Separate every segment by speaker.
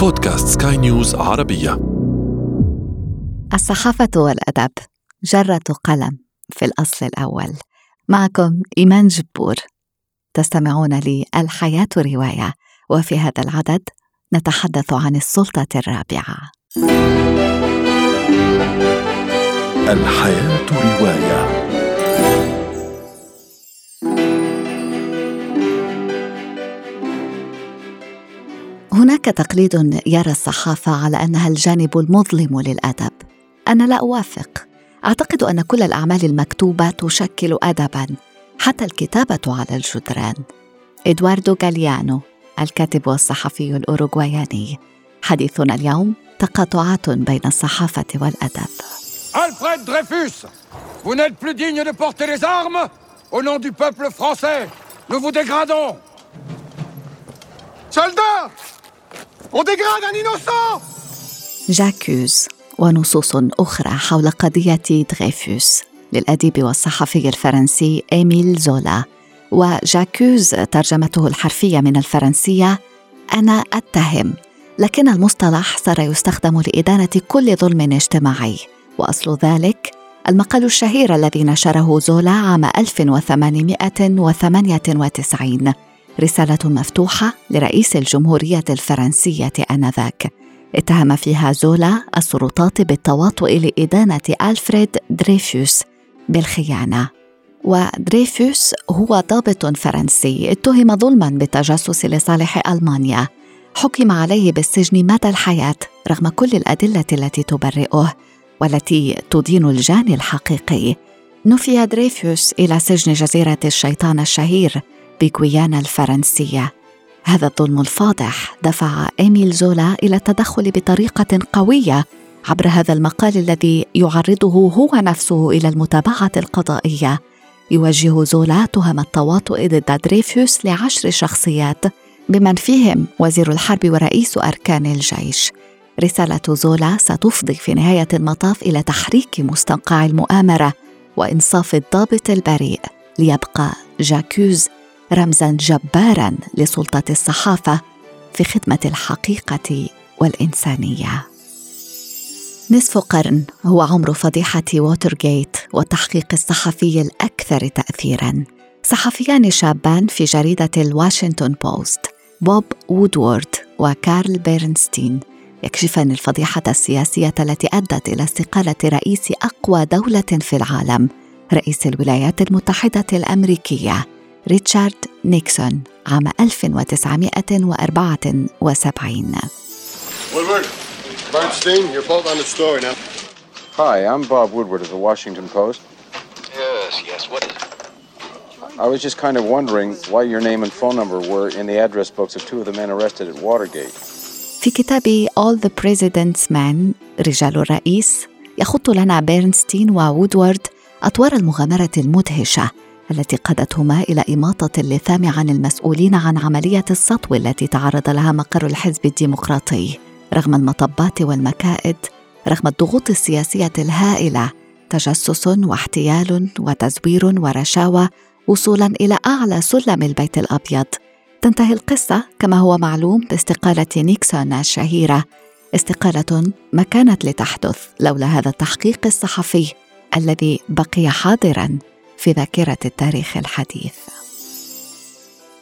Speaker 1: بودكاست سكاي نيوز عربية.
Speaker 2: الصحافة والأدب جرة قلم في الأصل الأول. معكم إيمان جبور. تستمعون لي الحياة رواية وفي هذا العدد نتحدث عن السلطة الرابعة.
Speaker 1: الحياة رواية.
Speaker 2: هناك تقليد يرى الصحافة على أنها الجانب المظلم للأدب. أنا لا أوافق. أعتقد أن كل الأعمال المكتوبة تشكل أدبا حتى الكتابة على الجدران. إدواردو غاليانو الكاتب والصحفي الأوروغواياني. حديثنا اليوم تقاطعات بين الصحافة والأدب.
Speaker 3: Alfred Dreyfus, vous n'êtes plus digne de porter les armes Au nom du peuple français, nous vous dégradons.
Speaker 4: Soldats
Speaker 2: جاكوز ونصوص أخرى حول قضية دريفوس للأديب والصحفي الفرنسي إيميل زولا. وجاكوز ترجمته الحرفية من الفرنسية أنا أتهم لكن المصطلح صار يستخدم لإدانة كل ظلم اجتماعي. وأصل ذلك المقال الشهير الذي نشره زولا عام 1898 رسالة مفتوحة لرئيس الجمهورية الفرنسية آنذاك. اتهم فيها زولا السلطات بالتواطؤ لإدانة ألفريد دريفوس بالخيانة. ودريفوس هو ضابط فرنسي. اتهم ظلما بالتجسس لصالح ألمانيا. حكم عليه بالسجن مدى الحياة رغم كل الأدلة التي تبرئه والتي تدين الجاني الحقيقي. نفي دريفوس إلى سجن جزيرة الشيطان الشهير بغويانا الفرنسية. هذا الظلم الفاضح دفع إيميل زولا إلى التدخل بطريقة قوية عبر هذا المقال الذي يعرضه هو نفسه إلى المتابعة القضائية. يوجه زولا تهم التواطؤ ضد دريفيوس لعشر شخصيات بمن فيهم وزير الحرب ورئيس أركان الجيش. رسالة زولا ستفضي في نهاية المطاف إلى تحريك مستنقع المؤامرة وإنصاف الضابط البريء ليبقى جاكوز رمزا جبارا لسلطة الصحافة في خدمة الحقيقة والإنسانية. نصف قرن هو عمر فضيحة ووترغيت والتحقيق الصحفي الأكثر تاثيرا. صحفيان شابان في جريدة الواشنطن بوست بوب وودورد وكارل بيرنستين يكشفان الفضيحة السياسية التي أدت إلى استقالة رئيس أقوى دولة في العالم رئيس الولايات المتحدة الأمريكية. ريتشارد نيكسون عام 1974
Speaker 4: Woodward, Bernstein, you're both on the story now.
Speaker 5: Hi, I'm Bob Woodward of the Washington Post.
Speaker 6: Yes, yes, what is it?
Speaker 5: I was just kind of wondering why your name and phone number were in the address books of two of the men arrested at Watergate.
Speaker 2: في كتاب All the President's Men رجال الرئيس يخط لنا بيرنستين ووودوارد أطوار المغامرة المدهشة التي قادتهما إلى إماطة اللثام عن المسؤولين عن عملية السطو التي تعرض لها مقر الحزب الديمقراطي. رغم المطبات والمكائد رغم الضغوط السياسية الهائلة تجسس واحتيال وتزوير ورشاوى وصولا إلى أعلى سلم البيت الأبيض. تنتهي القصة كما هو معلوم باستقالة نيكسون الشهيرة. استقالة ما كانت لتحدث لولا هذا التحقيق الصحفي الذي بقي حاضرا. في ذاكرة التاريخ الحديث.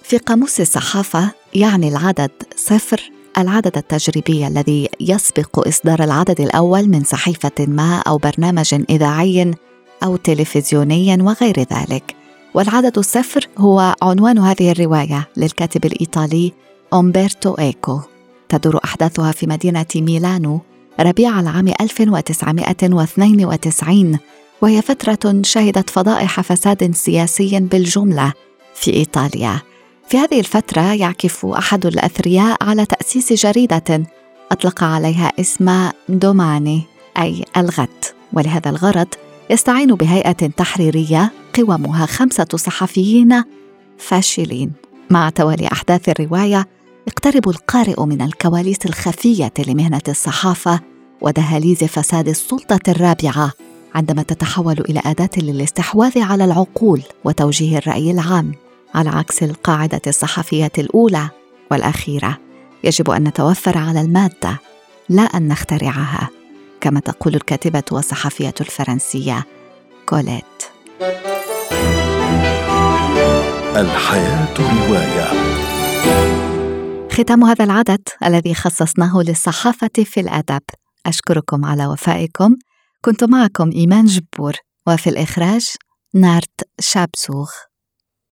Speaker 2: في قاموس الصحافة يعني العدد صفر العدد التجريبي الذي يسبق إصدار العدد الأول من صحيفة ما أو برنامج إذاعي أو تلفزيوني وغير ذلك. والعدد الصفر هو عنوان هذه الرواية للكاتب الإيطالي أمبرتو إيكو. تدور أحداثها في مدينة ميلانو ربيع العام 1992 وهي فترة شهدت فضائح فساد سياسي بالجملة في إيطاليا. في هذه الفترة يعكف أحد الأثرياء على تأسيس جريدة أطلق عليها اسم دوماني أي الغد، ولهذا الغرض يستعين بهيئة تحريرية قوامها خمسة صحفيين فاشلين. مع توالي أحداث الرواية يقترب القارئ من الكواليس الخفية لمهنة الصحافة ودهاليز فساد السلطة الرابعة عندما تتحول إلى أداة للاستحواذ على العقول وتوجيه الرأي العام على عكس القاعدة الصحفية الأولى والأخيرة. يجب أن نتوفر على المادة لا أن نخترعها كما تقول الكاتبة والصحفية الفرنسية كوليت.
Speaker 1: الحياة رواية.
Speaker 2: ختام هذا العدد الذي خصصناه للصحافة في الأدب. أشكركم على وفائكم. كنت معكم إيمان جبور وفي الإخراج نارت شابسوغ.